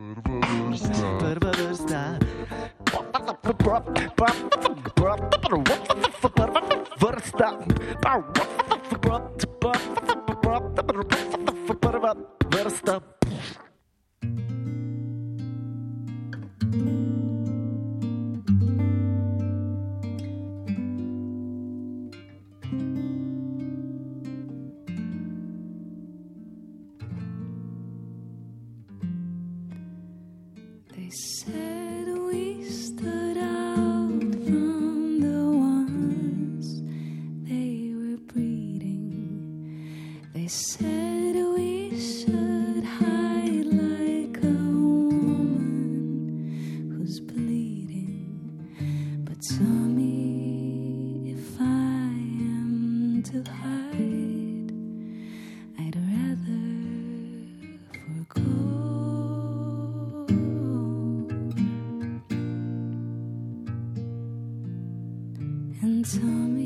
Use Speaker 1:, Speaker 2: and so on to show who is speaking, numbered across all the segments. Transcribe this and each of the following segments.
Speaker 1: Prva vrsta. Vrsta. Prva vrsta.
Speaker 2: They tell me,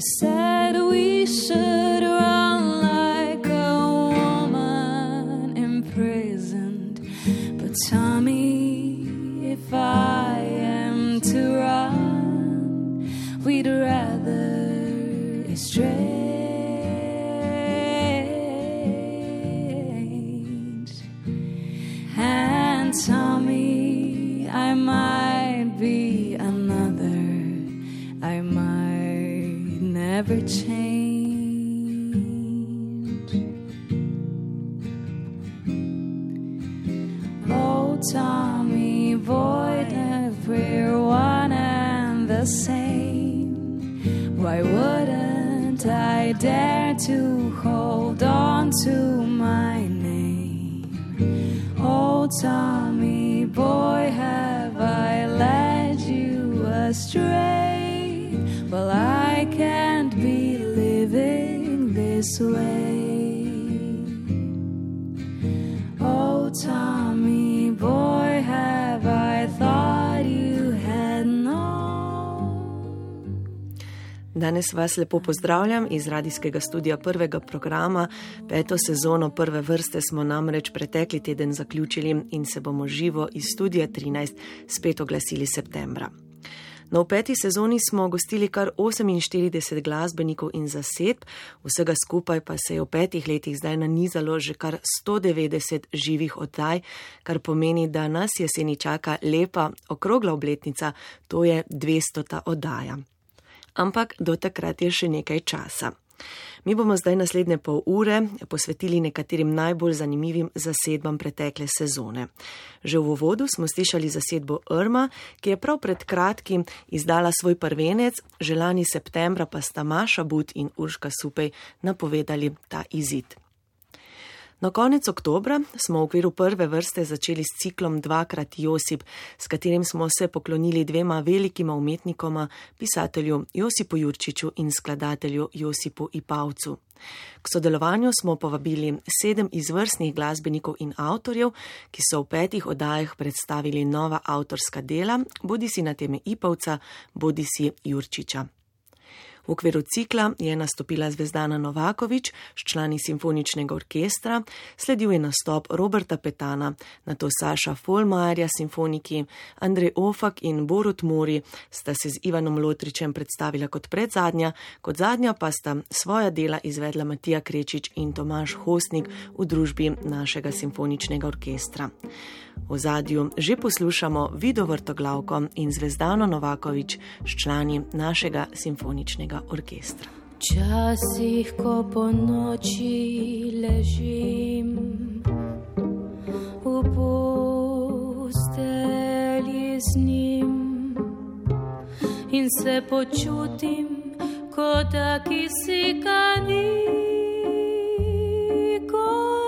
Speaker 2: said astray? Well, I can't be living this way. Oh, Tommy boy, have I thought you had known?
Speaker 3: Danes vas lepo pozdravljam iz radijskega studia prvega programa. Peto sezono prve vrste smo namreč pretekli teden zaključili in se bomo živo iz studija 13 spet oglasili septembra. No, v peti sezoni smo gostili kar 48 glasbenikov in zasedb, vsega skupaj pa se je v petih letih zdaj nanizalo že kar 190 živih oddaj, kar pomeni, da nas jeseni čaka lepa okrogla obletnica, to je 200. oddaja. Ampak do takrat je še nekaj časa. Mi bomo zdaj naslednje pol ure posvetili nekaterim najbolj zanimivim zasedbam pretekle sezone. Že v uvodu smo slišali zasedbo Irma, ki je prav pred kratkim izdala svoj prvenec, želani septembra pa sta Maša But in Urška Supej napovedali ta izid. Na konec oktobra smo v okviru prve vrste začeli s ciklom Dvakrat Josip, s katerim smo se poklonili dvema velikima umetnikoma, pisatelju Josipu Jurčiču in skladatelju Josipu Ipavcu. K sodelovanju smo povabili sedem izvrstnih glasbenikov in avtorjev, ki so v petih oddajah predstavili nova avtorska dela, bodi si na teme Ipavca, bodi si Jurčiča. V okviru cikla je nastopila Zvezdana Novakovič s člani simfoničnega orkestra, sledil je nastop Roberta Petana, na to Saša Folmajerja simfoniki, Andrej Ofak in Borut Mori sta se z Ivanom Lotričem predstavila kot predzadnja, kot zadnja pa sta svoja dela izvedla Matija Krečič in Tomaš Hostnik v družbi našega simfoničnega orkestra. V zadju že poslušamo Vido Vrtoglavko in Zvezdano Novakovič s člani našega simfoničnega orkestra.
Speaker 4: Včasih, ko po noči ležim v posteli z njim in se počutim, kot da kisika ni, kot da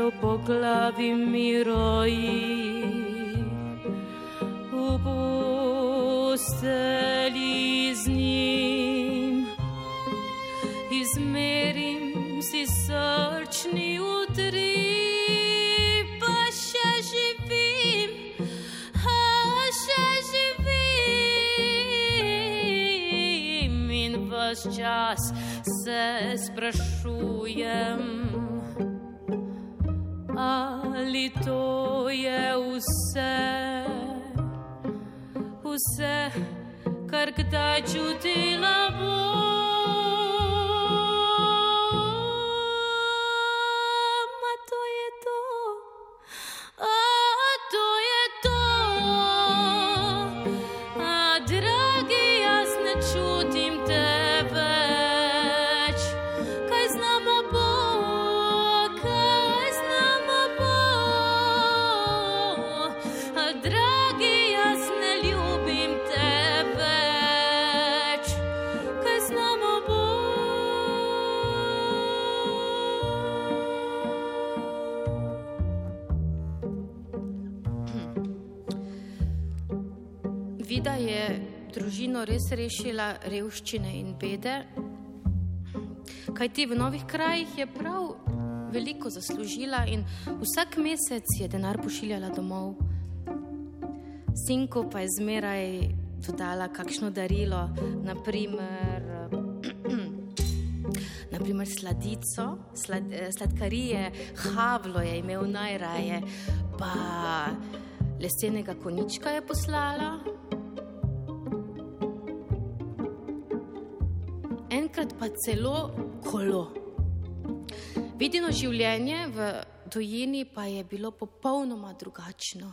Speaker 4: misel po glavi mi roji, v posteli z njim. Izmerim si srčni utrip, pa še živim, a še živim in vas čas se sprašujem, ali to je vse, vse, kar kdaj čutila bom.
Speaker 5: Rešila revščine in bede, kajti v novih krajih je prav veliko zaslužila in vsak mesec je denar pošiljala domov. Sinku pa je zmeraj dodala kakšno darilo, naprimer, naprimer sladico, slad, eh, sladkarije, havlo je imel najraje, pa lesenega konička je poslala. Enkrat pa celo kolo. Videno življenje v dojini pa je bilo popolnoma drugačno.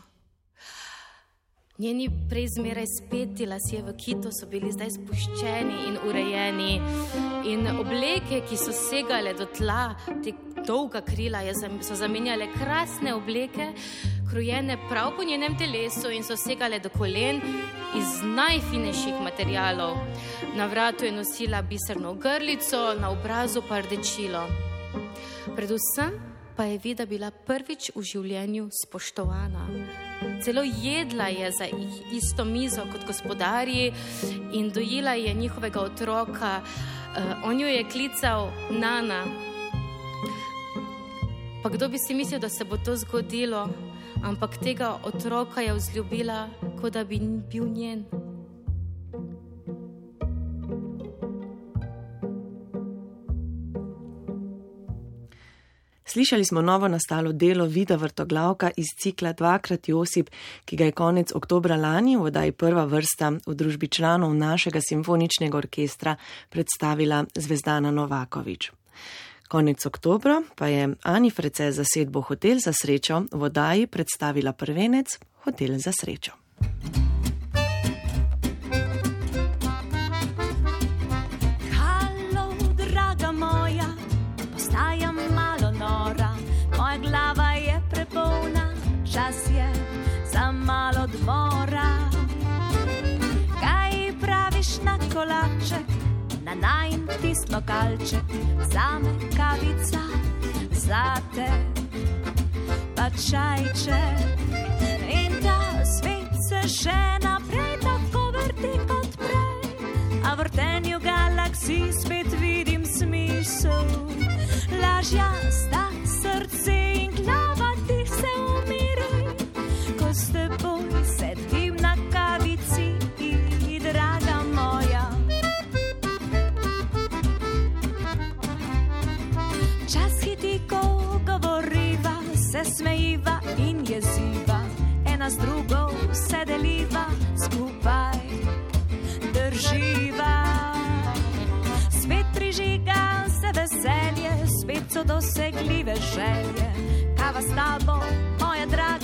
Speaker 5: Njeni prej zmeraj speti lasje v kitu so bili zdaj spuščeni in urejeni, in obleke, ki so segale do tla, te dolga krila so zamenjale krasne obleke,
Speaker 4: krojene prav po njenem telesu in so segale do kolen iz najfinejših materialov. Na vratu je nosila biserno grlico, na obrazu pa rdečilo. Predvsem pa je vida bila prvič v življenju spoštovana. Celo jedla je za isto mizo kot gospodarji in dojila je njihovega otroka. Uh, on jo je klical Nana. Pa kdo bi si mislil, da se bo to zgodilo, ampak tega otroka je vzljubila, kot da bi bil njen.
Speaker 3: Slišali smo novo nastalo delo Vida Vrtoglavka iz cikla Dvakrat Josip, ki ga je konec oktobra lani v oddaji prva vrsta v družbi članov našega simfoničnega orkestra predstavila Zvezdana Novakovič. Konec oktobra pa je Ani Frece za sedbo Hotel za srečo v oddaji predstavila prvenec Hotel za srečo.
Speaker 6: Halo, draga moja, postajam malo nora, moja glava je prepolna, čas je za malo dvora. Kaj praviš na kolaček, na najn tisto kalček, zame kavica, zate pa čajček. In ta svet se še naprej tako vrti kot prej, a vrtenju galaksij spet vidim smisel. Lažja sta srce in smejiva in jeziva, ena z drugo se deliva, skupaj. Drživa. Svet prižiga se veselje, spet so dosegljive želje, kava s tabo, moja draga,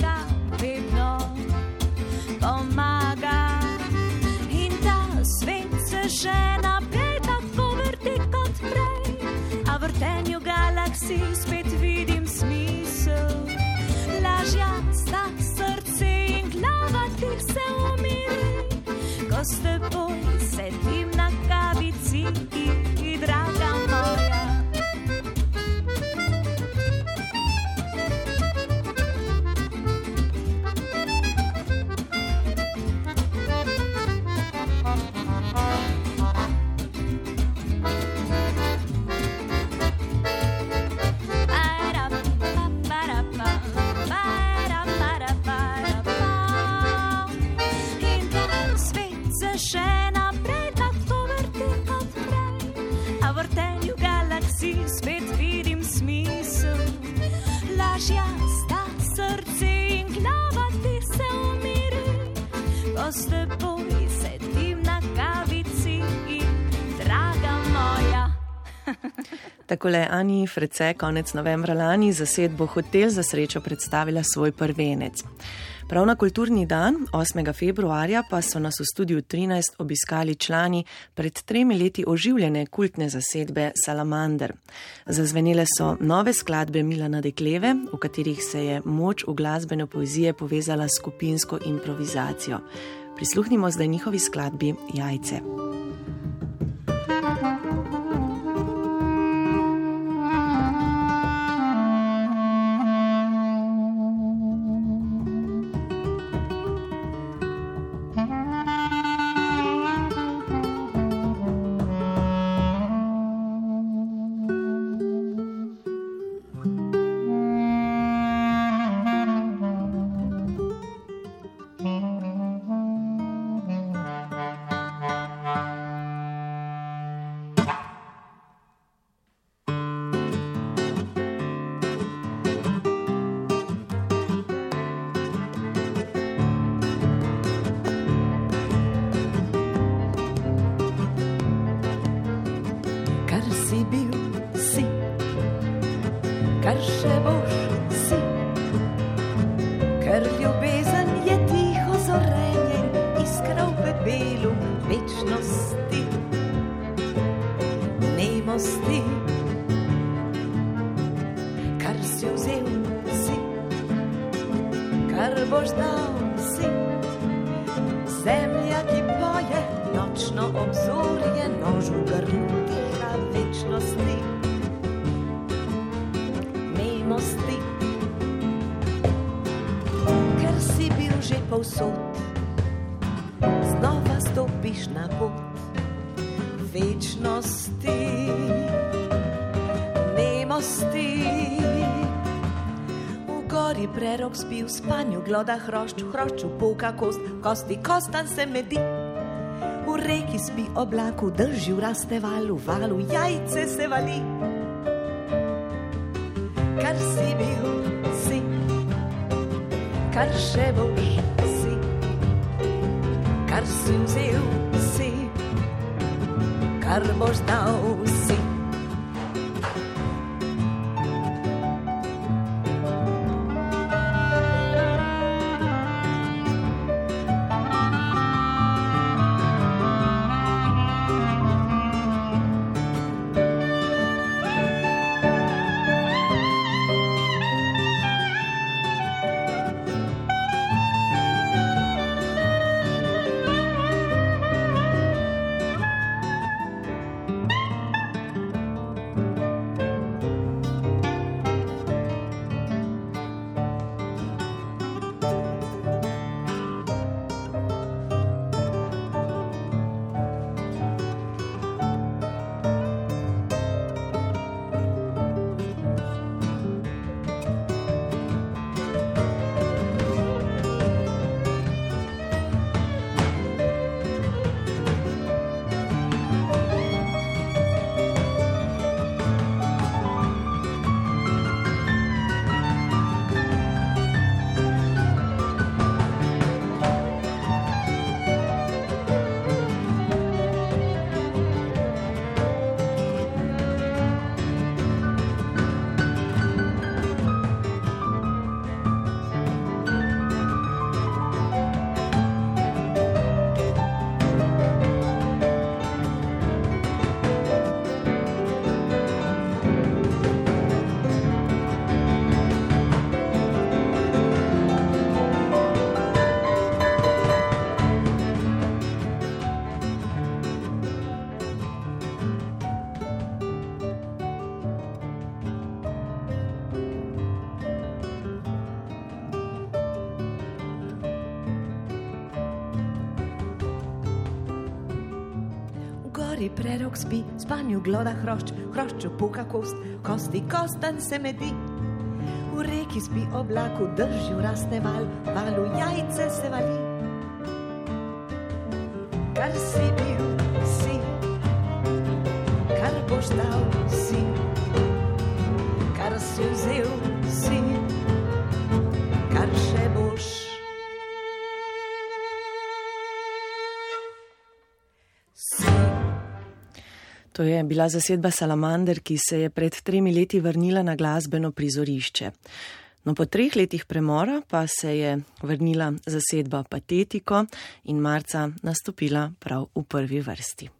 Speaker 6: ko s teboj sedim na kavici, draga moja.
Speaker 3: Takole Ani Frece konec novembra lani zasedbo Hotel za srečo predstavila svoj prvenec. Prav na kulturni dan, 8. februarja, pa so nas v studiu 13 obiskali člani pred tremi leti oživljene kultne zasedbe Salamander. Zazvenele so nove skladbe Milana Dekleve, v katerih se je moč v glasbene poezije povezala s skupinsko improvizacijo. Prisluhnimo zdaj njihovi skladbi Jajce.
Speaker 7: Že povsod, znova stopiš na pot večnosti. Nemosti. V gori prerok spi v spanju, gloda hrošč, v hrošču puka kost, kosti kostan se medi. V reki spi oblaku, drži v raste valu, valu jajce se vali. Kar si bil, si, kar še boš, si vzel, si, kar boš dal, spanju gloda hrošč, hrošču puka kost, kosti kostan se medi. V reki spi oblaku, drži v raste val, valu jajce se vali.
Speaker 3: To je bila zasedba Salamander, ki se je pred tremi leti vrnila na glasbeno prizorišče. No, po treh letih premora pa se je vrnila zasedba Patetiko in marca nastopila prav v prvi vrsti.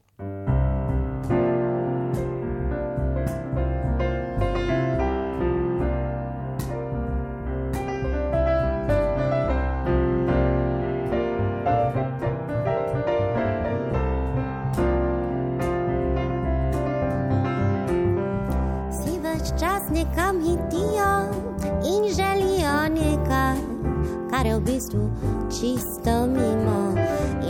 Speaker 8: Bistvu čisto mimo.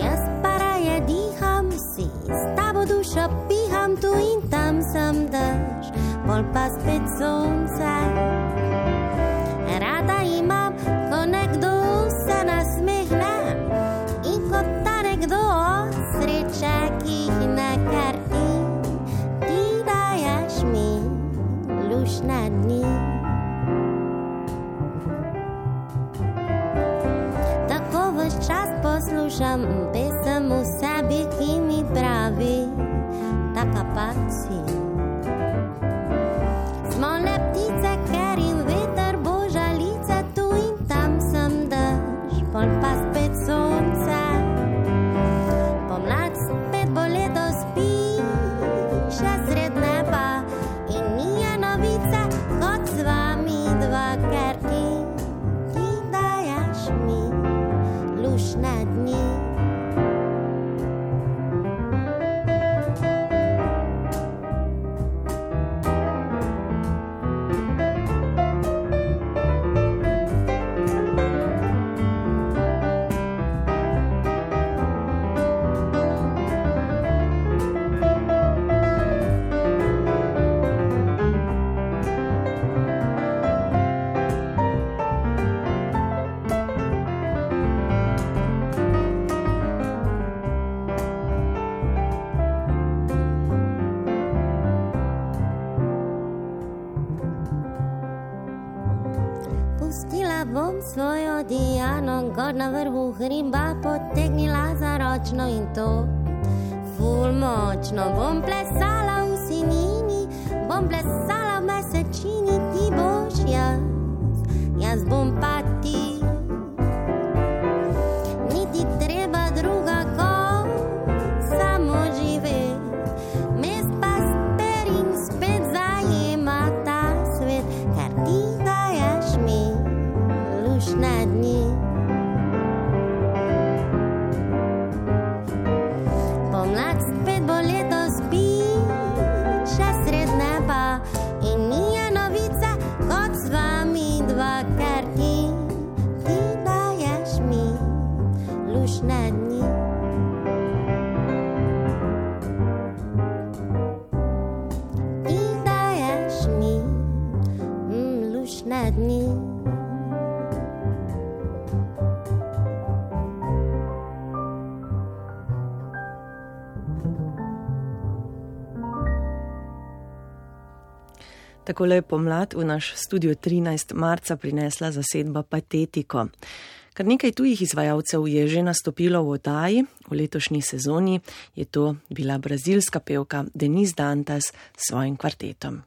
Speaker 8: Jaz pa raje diham si, s tabo dušo piham tu in tam sem dež, bolj pa spet sonce. Potegnila za ročno in to. Ful močno bom plesala v sinini, bom plesala v mesečini, ti boš jaz, jaz bom pa ti. Niti treba druga kot samo živeti. Mes pa sper in spet zajema ta svet, ker ti daješ mi lušne dni.
Speaker 3: Takole je pomlad v naš studio 13. marca prinesla zasedba Patetiko. Kar nekaj tujih izvajalcev je že nastopilo v oddaji, v letošnji sezoni je to bila brazilska pevka Denise Dantas s svojim kvartetom.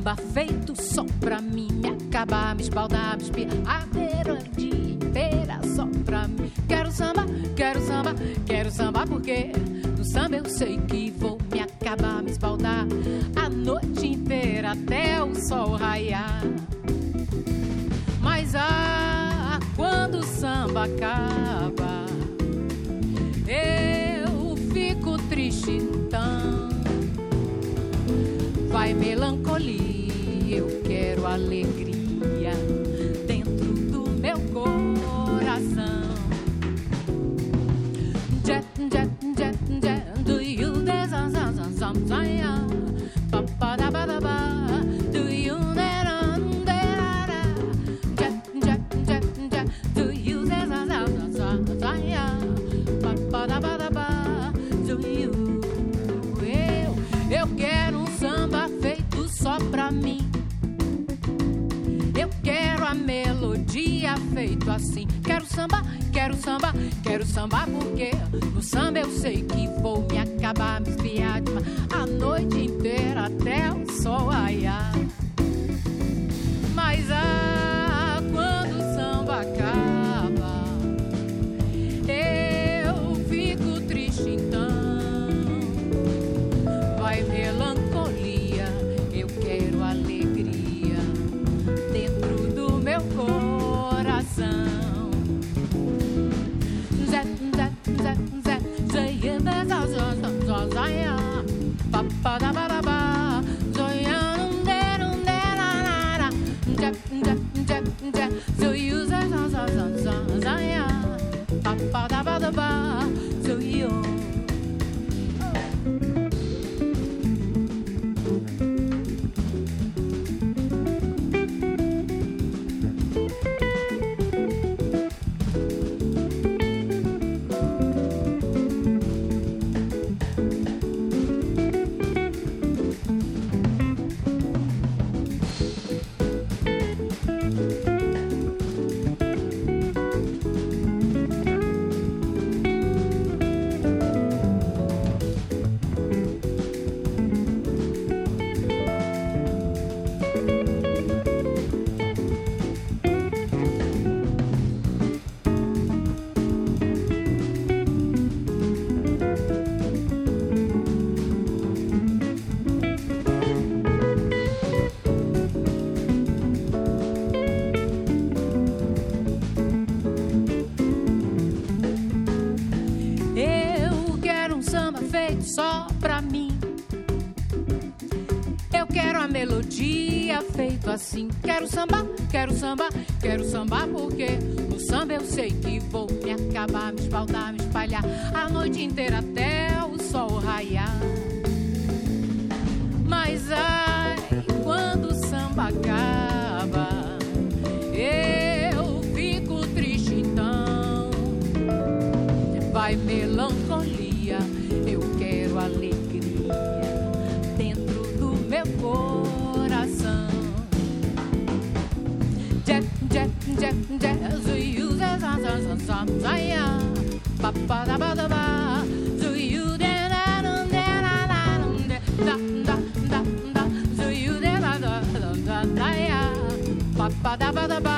Speaker 9: Samba feito só pra mim. Me acabar, me espaldar, me espiar. A melodia inteira só pra mim. Quero samba, quero samba, quero samba porque no samba eu sei que vou me acabar, me espaldar. A noite inteira até o sol raiar. Mas ah, quando o samba acaba, eu fico triste então. Vai quero alegria pra mim. Eu quero a melodia feito assim. Quero samba, quero samba, quero samba porque no samba eu sei que vou me acabar, me espaldar, me espalhar a noite inteira até o sol raiar. Mas ai, quando o samba acaba, ba da ba da ba,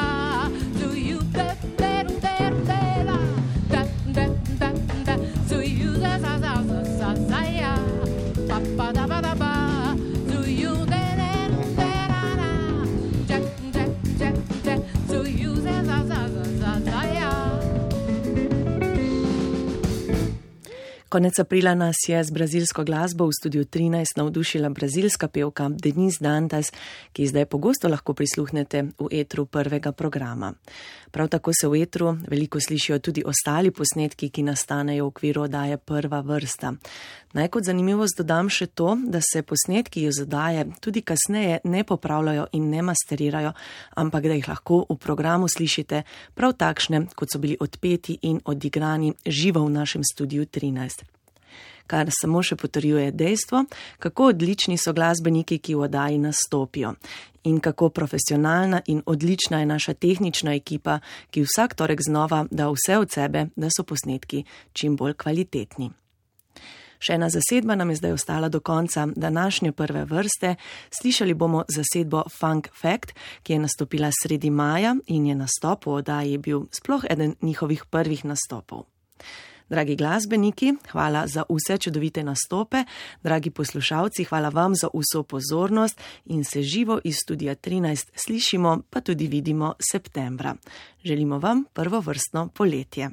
Speaker 3: Konec aprila nas je z brazilsko glasbo v studiu 13 navdušila brazilska pevka Denise Dantas, ki zdaj pogosto lahko prisluhnete v etru prvega programa. Prav tako se v etru veliko slišijo tudi ostali posnetki, ki nastanejo v okviru odaje prva vrsta. Naj kot zanimivost dodam še to, da se posnetki iz odaje tudi kasneje ne popravljajo in ne masterirajo, ampak da jih lahko v programu slišite prav takšne, kot so bili odpeti in odigrani živo v našem studiu 13 kar samo še potrjuje dejstvo, kako odlični so glasbeniki, ki v oddaji nastopijo in kako profesionalna in odlična je naša tehnična ekipa, ki vsak torek znova da vse od sebe, da so posnetki čim bolj kvalitetni. Še ena zasedba nam je zdaj ostala do konca današnje prve vrste. Slišali bomo zasedbo Funk Fact, ki je nastopila sredi maja in je nastop v oddaji bil sploh eden njihovih prvih nastopov. Dragi glasbeniki, hvala za vse čudovite nastope, dragi poslušalci, hvala vam za vso pozornost in se živo iz studija 13 slišimo, pa tudi vidimo septembra. Želimo vam prvo vrstno poletje.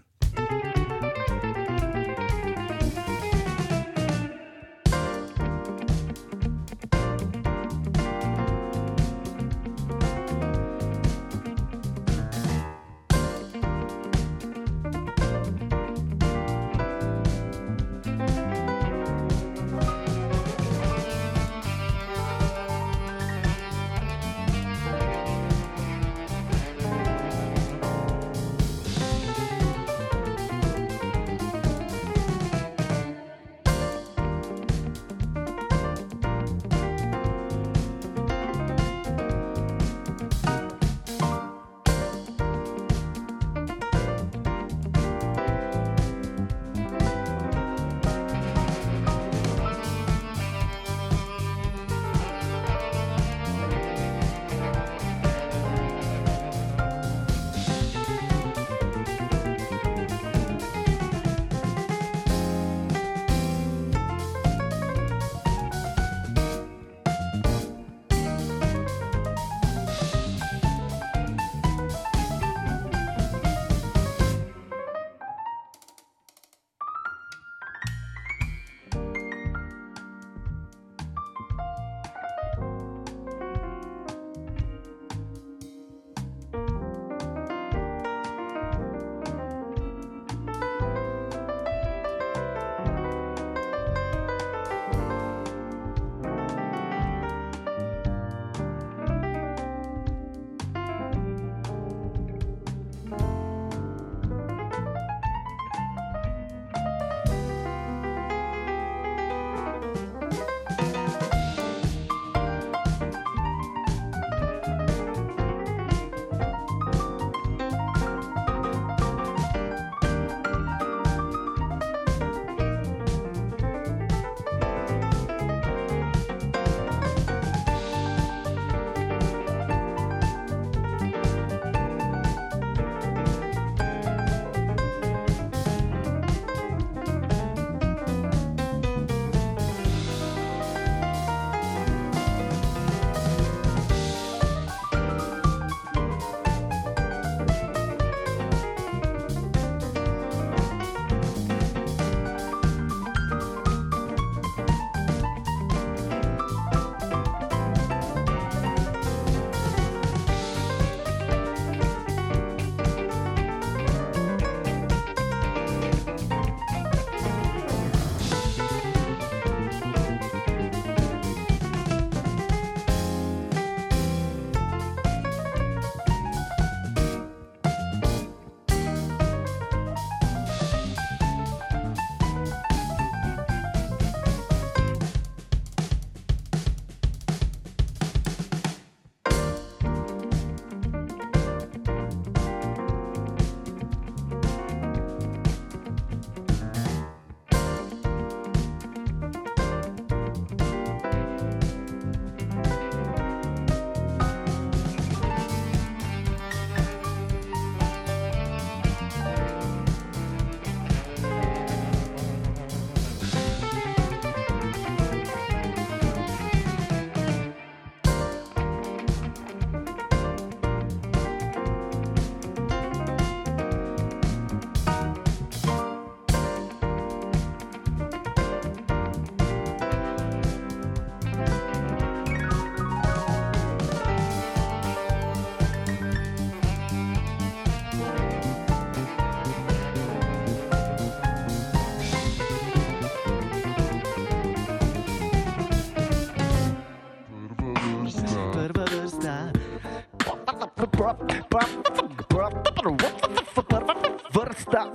Speaker 1: Vrsta.